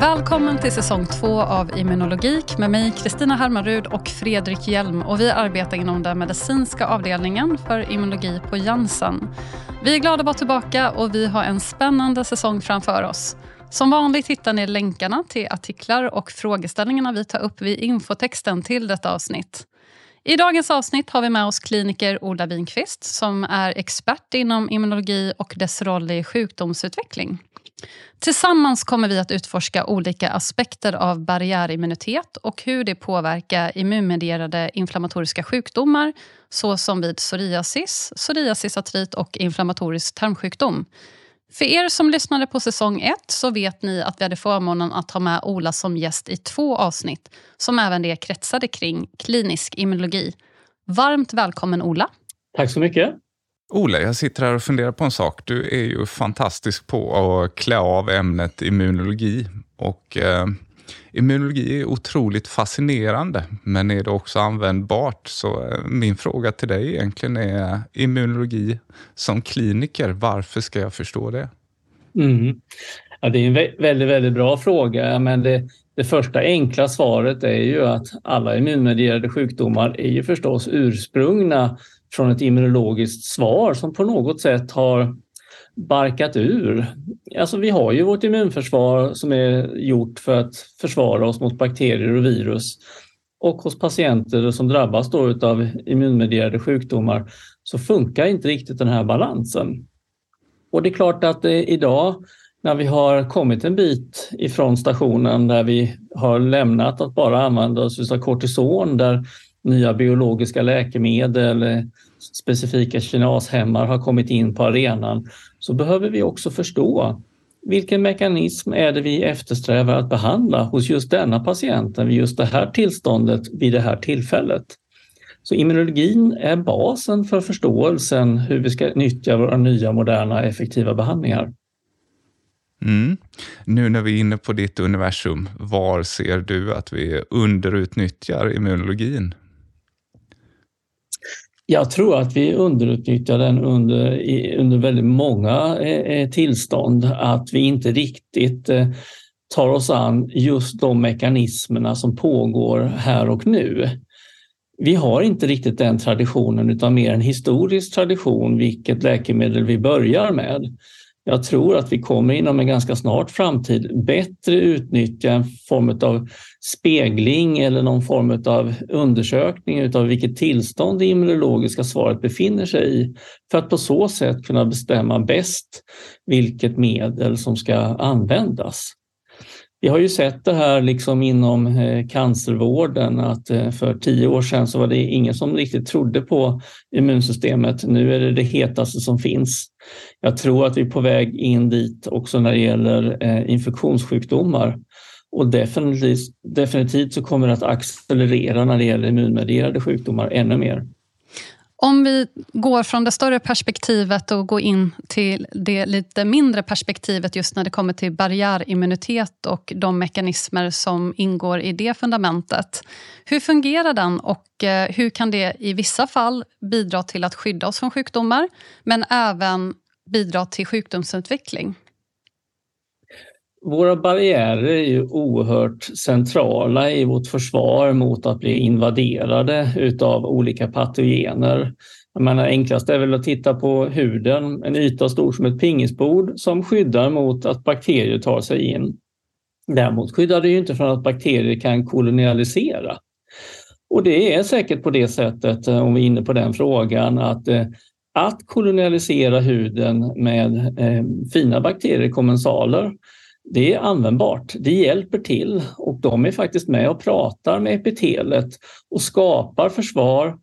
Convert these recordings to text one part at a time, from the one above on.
Välkommen till säsong två av Immunologik med mig Kristina Hermarud och Fredrik Hjelm. Och vi arbetar inom den medicinska avdelningen för immunologi på Janssen. Vi är glada att vara tillbaka och vi har en spännande säsong framför oss. Som vanligt hittar ni länkarna till artiklar och frågeställningarna vi tar upp vid infotexten till detta avsnitt. I dagens avsnitt har vi med oss kliniker Ola Winqvist som är expert inom immunologi och dess roll i sjukdomsutveckling. Tillsammans kommer vi att utforska olika aspekter av barriärimmunitet och hur det påverkar immunmedierade inflammatoriska sjukdomar såsom vid psoriasis, psoriasisartrit och inflammatorisk tarmsjukdom. För er som lyssnade på säsong 1 så vet ni att vi hade förmånen att ha med Ola som gäst i två avsnitt som även det kretsade kring klinisk immunologi. Varmt välkommen Ola. Tack så mycket. Ola, jag sitter här och funderar på en sak. Du är ju fantastisk på att klä av ämnet immunologi. Och eh, Immunologi är otroligt fascinerande, men är det också användbart? Så eh, min fråga till dig egentligen är immunologi som kliniker, varför ska jag förstå det? Mm. Ja, det är en väldigt, väldigt bra fråga. Men det, det första enkla svaret är ju att alla immunmedierade sjukdomar är ju förstås ursprungna från ett immunologiskt svar som på något sätt har barkat ur. Alltså vi har ju vårt immunförsvar som är gjort för att försvara oss mot bakterier och virus. Och hos patienter som drabbas då av immunmedierade sjukdomar så funkar inte riktigt den här balansen. Och det är klart att eh, idag när vi har kommit en bit ifrån stationen där vi har lämnat att bara använda oss av kortison där nya biologiska läkemedel, specifika kinashämmar har kommit in på arenan så behöver vi också förstå vilken mekanism är det vi eftersträvar att behandla hos just denna patienten vid just det här tillståndet vid det här tillfället. Så immunologin är basen för förståelsen hur vi ska nyttja våra nya moderna effektiva behandlingar. Mm. Nu när vi är inne på ditt universum, var ser du att vi underutnyttjar immunologin? Jag tror att vi underutnyttjar den under, under väldigt många eh, eh, tillstånd, att vi inte riktigt eh, tar oss an just de mekanismerna som pågår här och nu. Vi har inte riktigt den traditionen utan mer en historisk tradition, vilket läkemedel vi börjar med. Jag tror att vi kommer inom en ganska snart framtid bättre utnyttja en form av spegling eller någon form av undersökning av vilket tillstånd det immunologiska svaret befinner sig i för att på så sätt kunna bestämma bäst vilket medel som ska användas. Vi har ju sett det här liksom inom eh, cancervården att eh, för tio år sedan så var det ingen som riktigt trodde på immunsystemet. Nu är det det hetaste som finns. Jag tror att vi är på väg in dit också när det gäller eh, infektionssjukdomar. Och definitivt, definitivt så kommer det att accelerera när det gäller immunmedierade sjukdomar ännu mer. Om vi går från det större perspektivet och går in till det lite mindre perspektivet just när det kommer till barriärimmunitet och de mekanismer som ingår i det fundamentet. Hur fungerar den och eh, hur kan det i vissa fall bidra till att skydda oss från sjukdomar men även bidra till sjukdomsutveckling? Våra barriärer är ju oerhört centrala i vårt försvar mot att bli invaderade utav olika patogener. Jag menar, enklast är väl att titta på huden, en yta stor som ett pingisbord som skyddar mot att bakterier tar sig in. Däremot skyddar det ju inte från att bakterier kan kolonialisera. Och det är säkert på det sättet, eh, om vi är inne på den frågan, att eh, att kolonialisera huden med eh, fina bakteriekommensaler det är användbart. Det hjälper till och de är faktiskt med och pratar med epitelet och skapar försvar,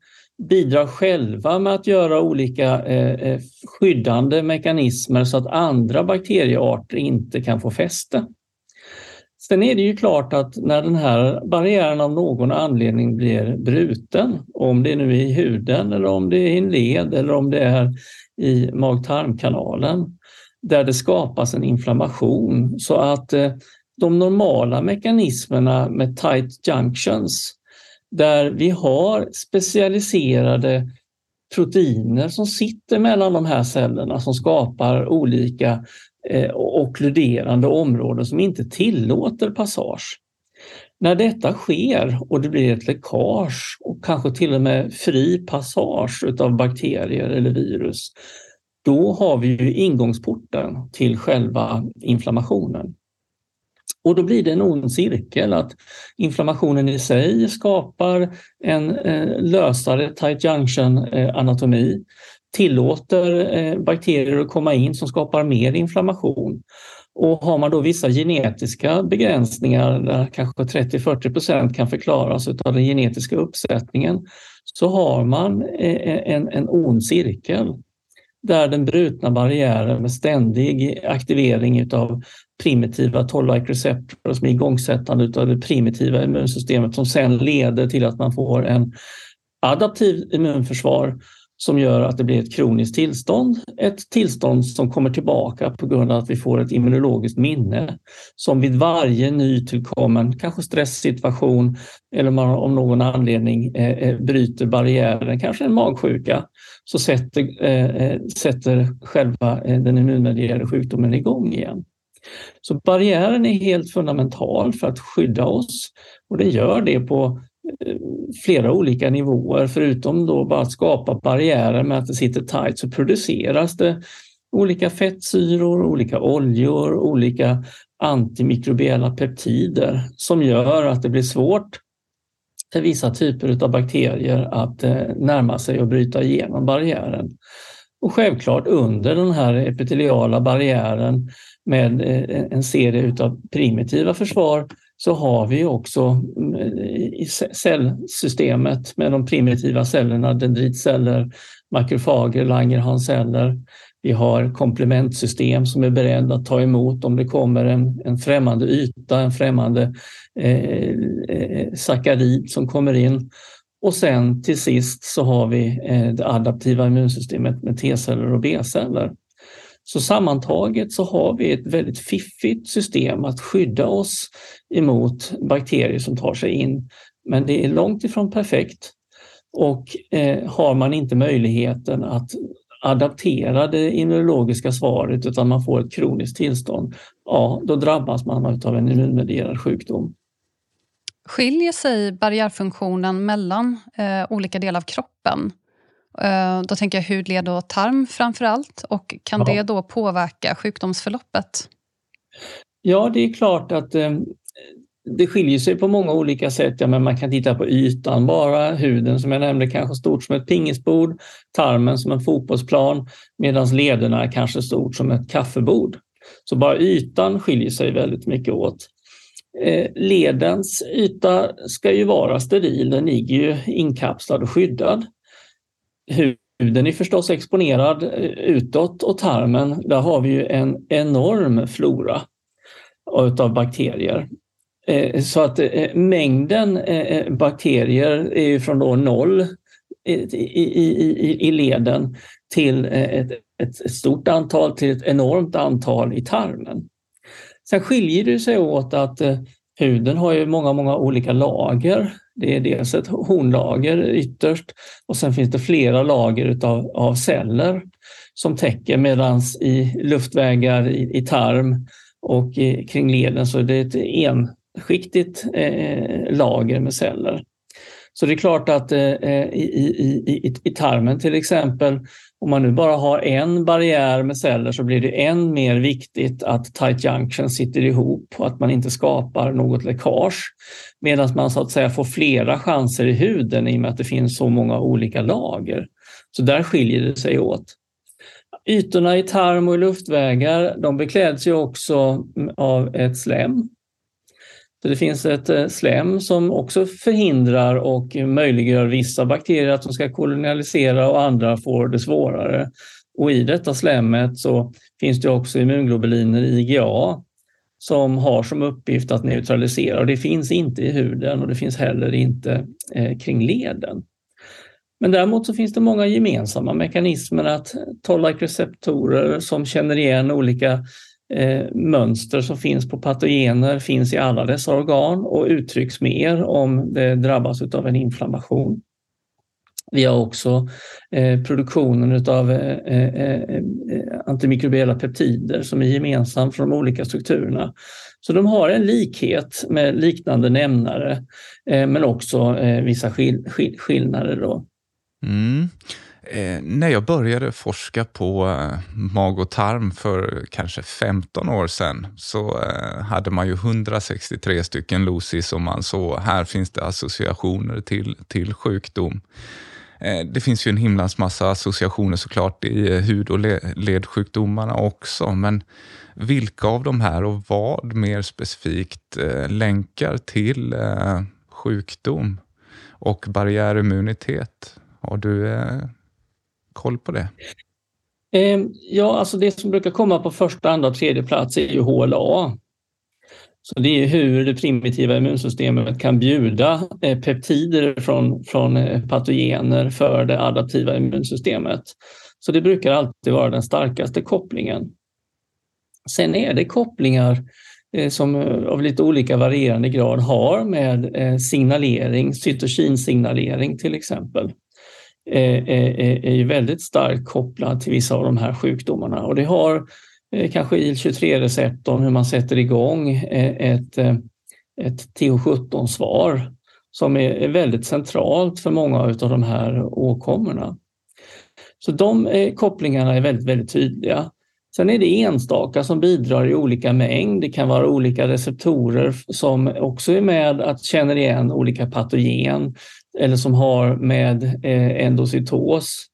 bidrar själva med att göra olika eh, eh, skyddande mekanismer så att andra bakteriearter inte kan få fäste. Sen är det ju klart att när den här barriären av någon anledning blir bruten, om det nu är i huden eller om det är i en led eller om det är i mag-tarmkanalen, där det skapas en inflammation så att eh, de normala mekanismerna med tight junctions där vi har specialiserade proteiner som sitter mellan de här cellerna som skapar olika eh, okkluderande områden som inte tillåter passage. När detta sker och det blir ett läckage och kanske till och med fri passage utav bakterier eller virus, då har vi ju ingångsporten till själva inflammationen. Och då blir det en ond cirkel att inflammationen i sig skapar en eh, lösare tight junction eh, anatomi, tillåter eh, bakterier att komma in som skapar mer inflammation. Och har man då vissa genetiska begränsningar där kanske 30-40 procent kan förklaras av den genetiska uppsättningen så har man eh, en, en ond cirkel där den brutna barriären med ständig aktivering av primitiva toll-like receptorer som är igångsättande av det primitiva immunsystemet som sen leder till att man får en adaptiv immunförsvar som gör att det blir ett kroniskt tillstånd. Ett tillstånd som kommer tillbaka på grund av att vi får ett immunologiskt minne som vid varje nytillkommen, kanske stresssituation eller man av någon anledning eh, eh, bryter barriären, kanske en magsjuka, så sätter, eh, eh sätter själva eh, den immunmedierade sjukdomen igång igen. Så barriären är helt fundamental för att skydda oss och det gör det på Eh, flera olika nivåer. Förutom då bara att skapa barriärer med att det sitter tight så produceras det olika fettsyror, olika oljor, olika antimikrobiella peptider som gör att det blir svårt för vissa typer av bakterier att eh, närma sig och bryta igenom barriären. Och självklart under den här epiteliala barriären med eh, en serie av primitiva försvar så har vi också mm, i cellsystemet med de primitiva cellerna, dendritceller, makrofager, Langerhansceller. Vi har komplementsystem som är beredda att ta emot om det kommer en, en främmande yta, en främmande eh, eh sakarid som kommer in. Och sen till sist så har vi eh, det adaptiva immunsystemet med T-celler och B-celler. Så sammantaget så har vi ett väldigt fiffigt system att skydda oss emot bakterier som tar sig in. Men det är långt ifrån perfekt och eh, har man inte möjligheten att adaptera det immunologiska svaret utan man får ett kroniskt tillstånd, ja då drabbas man av en immunmedierad sjukdom. Skiljer sig barriärfunktionen mellan eh, olika delar av kroppen? Eh, då tänker jag hudled och tarm framför allt. Och kan ja. det då påverka sjukdomsförloppet? Ja, det är klart att eh, det skiljer sig på många olika sätt. Ja, men man kan titta på ytan bara, huden som jag nämnde kanske stort som ett pingisbord, tarmen som en fotbollsplan, medan lederna är kanske stort som ett kaffebord. Så bara ytan skiljer sig väldigt mycket åt. Eh, ledens yta ska ju vara steril, den ligger ju inkapslad och skyddad. Huden är förstås exponerad eh, utåt och tarmen, där har vi ju en enorm flora av bakterier. Eh, så att eh, mängden bakterier är ju från då noll i, i, i leden till ett, ett stort antal till ett enormt antal i tarmen. Sen skiljer det sig åt att huden har ju många, många olika lager det är dels ett hornlager ytterst och sen finns det flera lager utav, av celler som täcker medans i luftvägar, i, i tarm och i, kring leden så är det ett enskiktigt eh, lager med celler. Så det är klart att eh, eh i, i, i, i tarmen till exempel om man nu bara har en barriär med celler så blir det än mer viktigt att tight junction sitter ihop och att man inte skapar något läckage. Medan man så att säga får flera chanser i huden i och med att det finns så många olika lager. Så där skiljer det sig åt. Ytorna i tarm och luftvägar de bekläds ju också av ett slem så det finns ett eh, slem som också förhindrar och möjliggör vissa bakterier att de ska kolonialisera och andra får det svårare. Och i detta slemmet så finns det också immunglobuliner, IgA, som har som uppgift att neutralisera och det finns inte i huden och det finns heller inte eh, kring leden. Men däremot så finns det många gemensamma mekanismer att toll-like receptorer som känner igen olika eh, mönster som finns på patogener finns i alla dessa organ och uttrycks mer om det drabbas av en inflammation. Vi har också eh, produktionen av eh, eh, eh, antimikrobiella peptider som är gemensam för de olika strukturerna. Så de har en likhet med liknande nämnare eh, men också eh, vissa skill skill skillnader. Då. Mm. Eh, när jag började forska på eh, mag och tarm för kanske 15 år sedan så eh, hade man ju 163 stycken Losis som man såg, här finns det associationer till, till sjukdom. Eh, det finns ju en himlans massa associationer såklart i eh, hud och ledsjukdomarna också, men vilka av de här och vad mer specifikt eh, länkar till eh, sjukdom och barriärimmunitet? Har du eh, koll på det? Ehm, ja, alltså det som brukar komma på första, andra och tredje plats är ju HLA. Så det är hur det primitiva immunsystemet kan bjuda eh, peptider från, från eh, patogener för det adaptiva immunsystemet. Så det brukar alltid vara den starkaste kopplingen. Sen är det kopplingar eh, som av lite olika varierande grad har med signalering, cytokinsignalering till exempel är, är, är väldigt starkt kopplad till vissa av de här sjukdomarna och det har Eh, kanske IL-23-receptorn, hur man sätter igång eh, ett, eh, ett TH17-svar som är väldigt centralt för många av de här åkommorna. Så de eh, kopplingarna är väldigt, väldigt tydliga. Sen är det enstaka som bidrar i olika mängd. Det kan vara olika receptorer som också är med att känner igen olika patogen eller som har med eh, endocytos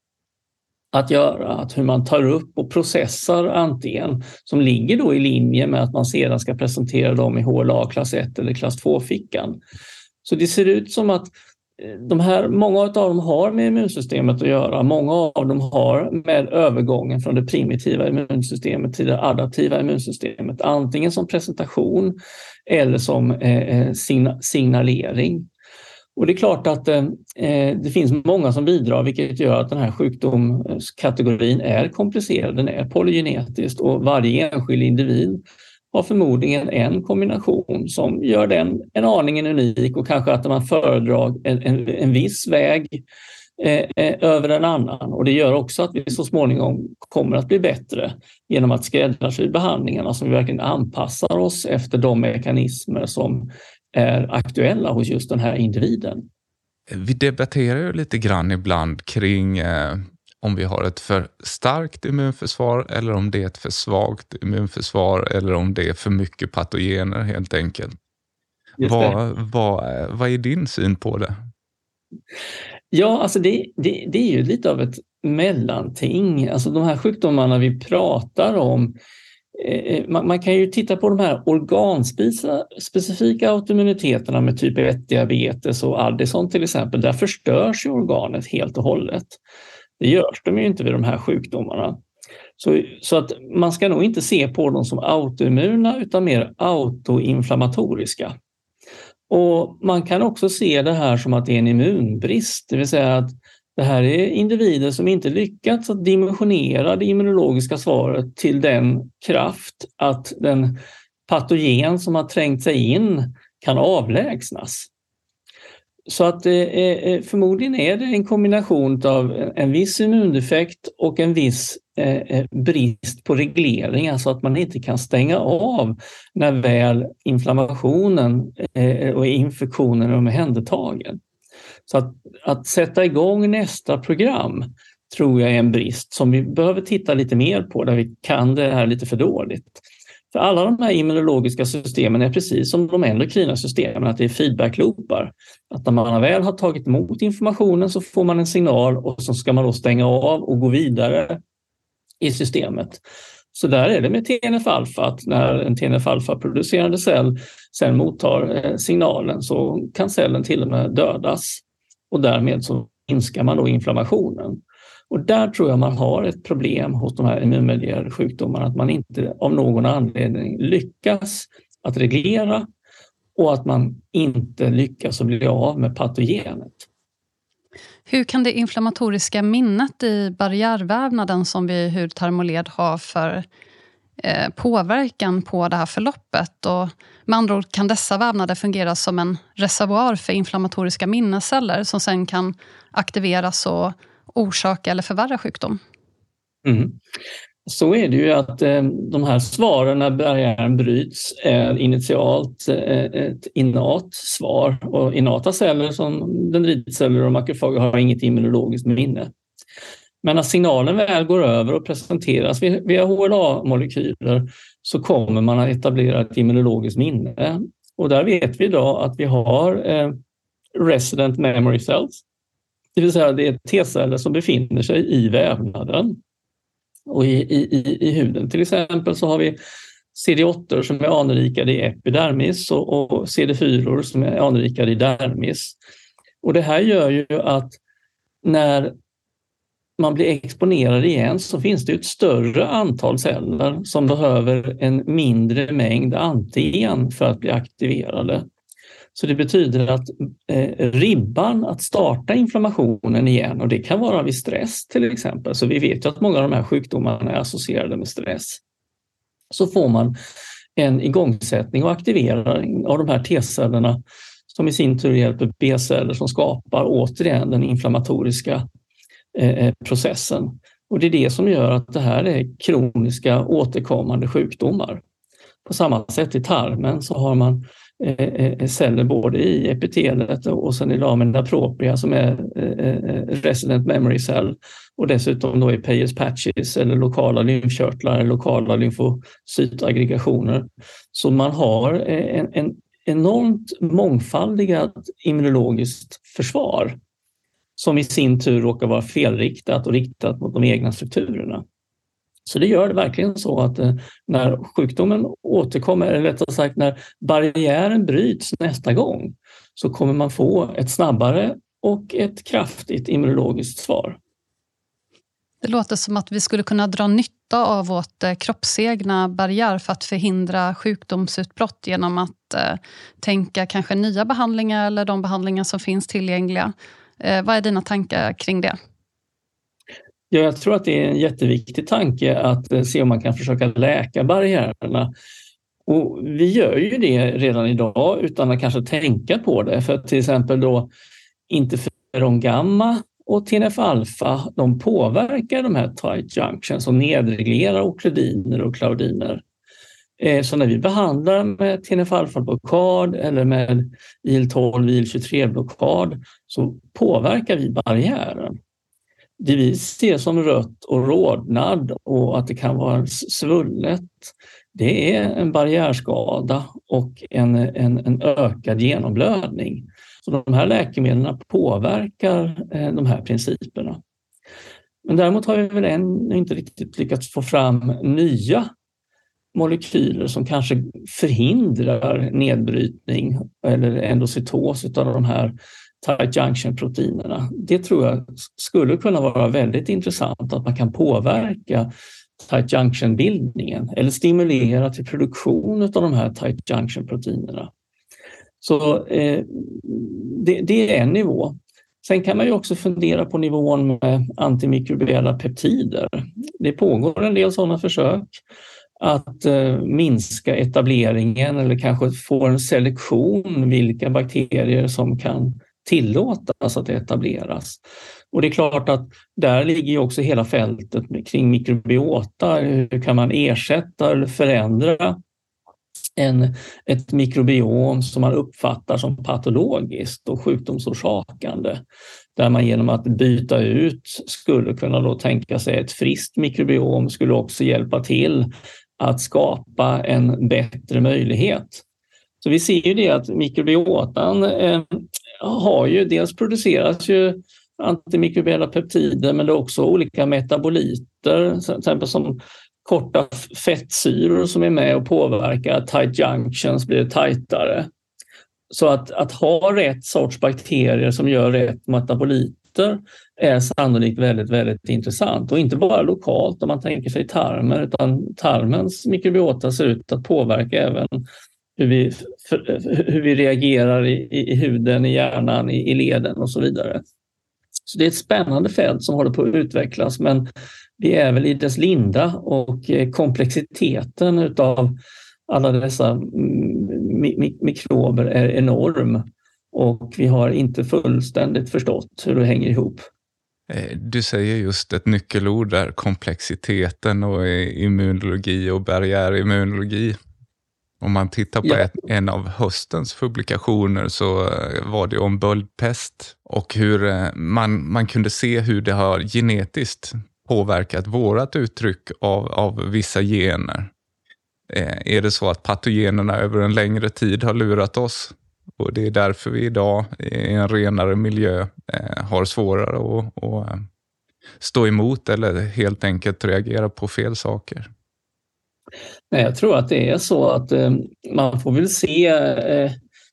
att göra, att hur man tar upp och processar antigen som ligger då i linje med att man sedan ska presentera dem i HLA klass 1 eller klass 2-fickan. Så det ser ut som att eh, de här, många av dem har med immunsystemet att göra. Många av dem har med övergången från det primitiva immunsystemet till det adaptiva immunsystemet. Antingen som presentation eller som eh, eh signalering. Och det är klart att eh, eh, det finns många som bidrar vilket gör att den här sjukdomskategorin är komplicerad. Den är polygenetisk och varje enskild individ har förmodligen en kombination som gör den en aningen unik och kanske att man föredrar en, en, en viss väg eh, eh över en annan. Och det gör också att vi så småningom kommer att bli bättre genom att skräddarsy behandlingarna så vi verkligen anpassar oss efter de mekanismer som är aktuella hos just den här individen. Vi debatterar ju lite grann ibland kring eh, om vi har ett för starkt immunförsvar eller om det är ett för svagt immunförsvar eller om det är för mycket patogener helt enkelt. Vad, vad, vad är din syn på det? Ja, alltså det, det, det är ju lite av ett mellanting. Alltså de här sjukdomarna vi pratar om Eh, eh, man, man, kan ju titta på de här organspecifika autoimmuniteterna med typ 1-diabetes och Addison till exempel. Där förstörs ju organet helt och hållet. Det görs de ju inte vid de här sjukdomarna. Så, så att man ska nog inte se på dem som autoimmuna utan mer autoinflammatoriska. Och Man kan också se det här som att det är en immunbrist, det vill säga att det här är individer som inte lyckats att dimensionera det immunologiska svaret till den kraft att den patogen som har trängt sig in kan avlägsnas. Så att eh, eh, förmodligen är det en kombination av en viss immundefekt och en viss eh, brist på reglering, alltså att man inte kan stänga av när väl inflammationen och infektionen är omhändertagen. Så att, att sätta igång nästa program tror jag är en brist som vi behöver titta lite mer på där vi kan det här lite för dåligt. För alla de här immunologiska systemen är precis som de endokrina systemen, att det är feedbackloopar. Att när man väl har tagit emot informationen så får man en signal och så ska man då stänga av och gå vidare i systemet. Så där är det med TNF-alfa, att när en TNF-alfa-producerande cell sen mottar eh, signalen så kan cellen till och med dödas och därmed så minskar man då inflammationen. Och där tror jag man har ett problem hos de här immunmedierade sjukdomarna, att man inte av någon anledning lyckas att reglera och att man inte lyckas att bli av med patogenet. Hur kan det inflammatoriska minnet i barriärvävnaden som vi i hudtermoled har för Eh, påverkan på det här förloppet. Och med andra ord kan dessa vävnader fungera som en reservoar för inflammatoriska minnesceller som sen kan aktiveras och orsaka eller förvärra sjukdom. Mm. Så är det ju att eh, de här svaren när barriären bryts är initialt eh, ett innat svar och innata celler som dendritceller och makrofager har inget immunologiskt minne. Men när signalen väl går över och presenteras via HLA-molekyler så kommer man att etablera ett immunologiskt minne. Och där vet vi idag att vi har eh, resident memory cells, det vill säga det är T-celler som befinner sig i vävnaden och i, i, i huden. Till exempel så har vi CD8 som är anrikade i epidermis och, och CD4 som är anrikade i dermis. Och det här gör ju att när man blir exponerad igen så finns det ett större antal celler som behöver en mindre mängd antigen för att bli aktiverade. Så det betyder att eh, ribban att starta inflammationen igen och det kan vara vid stress till exempel. Så vi vet ju att många av de här sjukdomarna är associerade med stress. Så får man en igångsättning och aktivering av de här T-cellerna som i sin tur hjälper B-celler som skapar återigen den inflammatoriska Eh, eh, processen. Och det är det som gör att det här är kroniska återkommande sjukdomar. På samma sätt i tarmen så har man eh, celler både i epitelet och sen i lamina propria som är resident memory cell och dessutom då i Peyers patches eller lokala lymfkörtlar eller lokala lymfocytaggregationer. Så man har en, en enormt mångfaldigat immunologiskt försvar som i sin tur råkar vara felriktat och riktat mot de egna strukturerna. Så det gör det verkligen så att eh, när sjukdomen återkommer, eller rättare sagt när barriären bryts nästa gång, så kommer man få ett snabbare och ett kraftigt immunologiskt svar. Det låter som att vi skulle kunna dra nytta av vårt eh, kroppsegna barriär för att förhindra sjukdomsutbrott genom att eh, tänka kanske nya behandlingar eller de behandlingar som finns tillgängliga. Eh, vad är dina tankar kring det? Ja, jag tror att det är en jätteviktig tanke att eh, se om man kan försöka läka barriärerna. Och vi gör ju det redan idag utan att kanske tänka på det. För till exempel då interferon gamma och TNF-alfa, de påverkar de här tight junctions och nedreglerar okludiner och klaudiner. Eh, så när vi behandlar med TNF-alfa-blockad eller med IL-12, IL-23-blockad så påverkar vi barriären det vi ser som rött och rodnad och att det kan vara svullet, det är en barriärskada och en, en, en ökad genomblödning. Så de här läkemedlen påverkar eh, de här principerna. Men däremot har vi väl ännu inte riktigt lyckats få fram nya molekyler som kanske förhindrar nedbrytning eller endocytos av de här tight junction-proteinerna. Det tror jag skulle kunna vara väldigt intressant, att man kan påverka tight junction-bildningen eller stimulera till produktion av de här tight junction-proteinerna. Så eh, det, det, är en nivå. Sen kan man ju också fundera på nivån med antimikrobiella peptider. Det pågår en del sådana försök att eh, minska etableringen eller kanske få en selektion vilka bakterier som kan tillåtas att etableras. Och det är klart att där ligger också hela fältet kring mikrobiota. Hur kan man ersätta eller förändra en, ett mikrobiom som man uppfattar som patologiskt och sjukdomsorsakande. Där man genom att byta ut skulle kunna då tänka sig ett friskt mikrobiom skulle också hjälpa till att skapa en bättre möjlighet. Så vi ser ju det att mikrobiotan eh, har ju, dels produceras ju antimikrobiella peptider men det är också olika metaboliter, till exempel som korta fettsyror som är med och påverkar tight junctions blir tajtare. Så att, att ha rätt sorts bakterier som gör rätt metaboliter är sannolikt väldigt, väldigt intressant och inte bara lokalt om man tänker sig tarmer, utan tarmens mikrobiota ser ut att påverka även hur vi, för, hur vi reagerar i, i, huden, i hjärnan, i, i leden och så vidare. Så det är ett spännande fält som håller på att utvecklas men vi är väl i dess linda och eh, komplexiteten utav alla dessa mm, mikrober är enorm och vi har inte fullständigt förstått hur det hänger ihop. Eh, du säger just ett nyckelord där, komplexiteten och immunologi och barriärimmunologi. Om man tittar på ja. ett, en av höstens publikationer så eh, var det om böldpest och hur eh, man, man kunde se hur det har genetiskt påverkat vårat uttryck av, av vissa gener. Är det så att patogenerna över en längre tid har lurat oss och det är därför vi idag i en renare miljö eh, har svårare att, att eh, stå emot eller helt enkelt reagera på fel saker. Nej, jag tror att det är så att eh, man får väl se eh,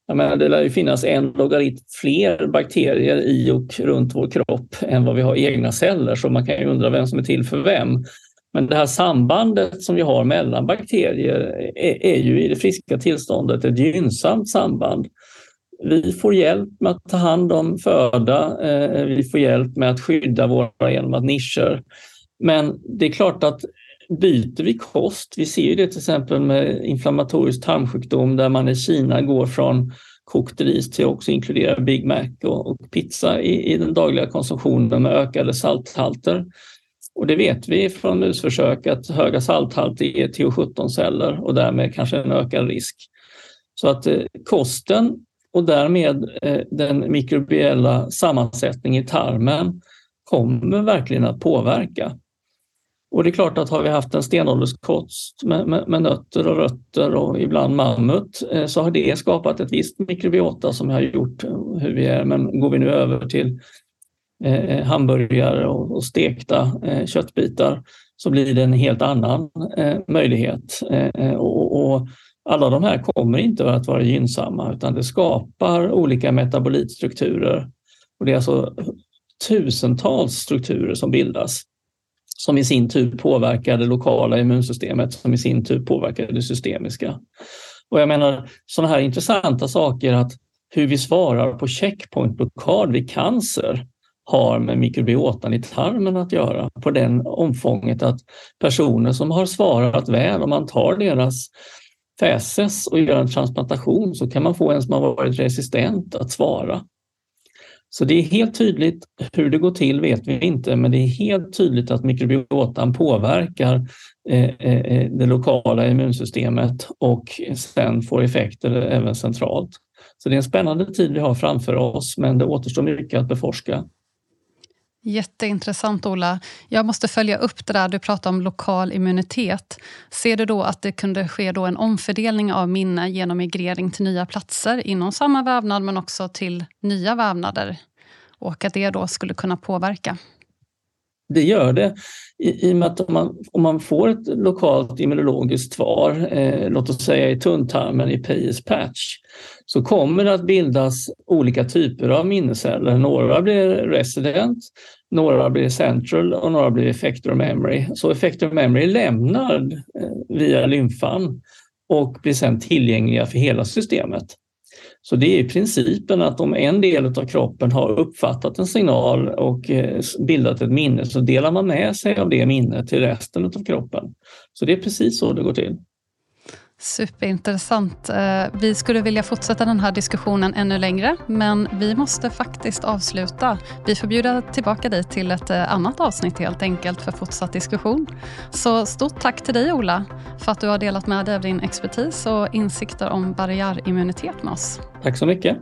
jag menar, det lär ju finnas en logaritm fler bakterier i och runt vår kropp än vad vi har egna celler, så man kan ju undra vem som är till för vem. Men det här sambandet som vi har mellan bakterier är, är ju i det friska tillståndet ett gynnsamt samband. Vi får hjälp med att ta hand om föda, eh, vi får hjälp med att skydda våra elmatnischer. Men det är klart att byter vi kost, vi ser det till exempel med inflammatorisk tarmsjukdom där man i Kina går från kokt ris till att också inkludera Big Mac och, och pizza i, i, den dagliga konsumtionen med ökade salthalter. Och det vet vi från musförsök att höga salthalter ger TH17-celler och därmed kanske en ökad risk. Så att eh, kosten och därmed eh, den mikrobiella sammansättningen i tarmen kommer verkligen att påverka. Och det är klart att har vi haft en stenålderskost med, med, med, nötter och rötter och ibland mammut eh, så har det skapat ett visst mikrobiota som har gjort hur vi är. Men går vi nu över till Eh, eh, hamburgare och, och stekta eh, köttbitar så blir det en helt annan eh, möjlighet. Eh, eh och, och, alla de här kommer inte att vara gynnsamma utan det skapar olika metabolitstrukturer. Och det är alltså tusentals strukturer som bildas som i sin tur påverkar det lokala immunsystemet som i sin tur påverkar det systemiska. Och jag menar sådana här intressanta saker att hur vi svarar på checkpointblockad vid cancer har med mikrobiotan i tarmen att göra på den omfånget att personer som har svarat väl, om man tar deras fäses och gör en transplantation så kan man få en som har varit resistent att svara. Så det är helt tydligt, hur det går till vet vi inte, men det är helt tydligt att mikrobiotan påverkar eh, eh, eh, det lokala immunsystemet och sen får effekter även centralt. Så det är en spännande tid vi har framför oss, men det återstår mycket att beforska. Jätteintressant, Ola. Jag måste följa upp det där du pratade om lokal immunitet. Ser du då att det kunde ske då en omfördelning av minne genom migrering till nya platser inom samma vävnad men också till nya vävnader? Och att det då skulle kunna påverka? Det gör det. I, i och med att om man, om man får ett lokalt immunologiskt svar, eh, låt oss säga i tunntarmen i Peyers patch, så kommer det att bildas olika typer av minnesceller. Några blir resident, några blir central och några blir effector memory. Så effector memory lämnar eh, via lymfan och blir sedan tillgängliga för hela systemet. Så det är principen att om en del av kroppen har uppfattat en signal och eh, bildat ett minne så delar man med sig av det minnet till resten av kroppen. Så det är precis så det går till. Superintressant. Eh, vi skulle vilja fortsätta den här diskussionen ännu längre, men vi måste faktiskt avsluta. Vi får bjuda tillbaka dig till ett eh, annat avsnitt helt enkelt för fortsatt diskussion. Så stort tack till dig Ola för att du har delat med dig av din expertis och insikter om barriärimmunitet med oss. Tack så mycket.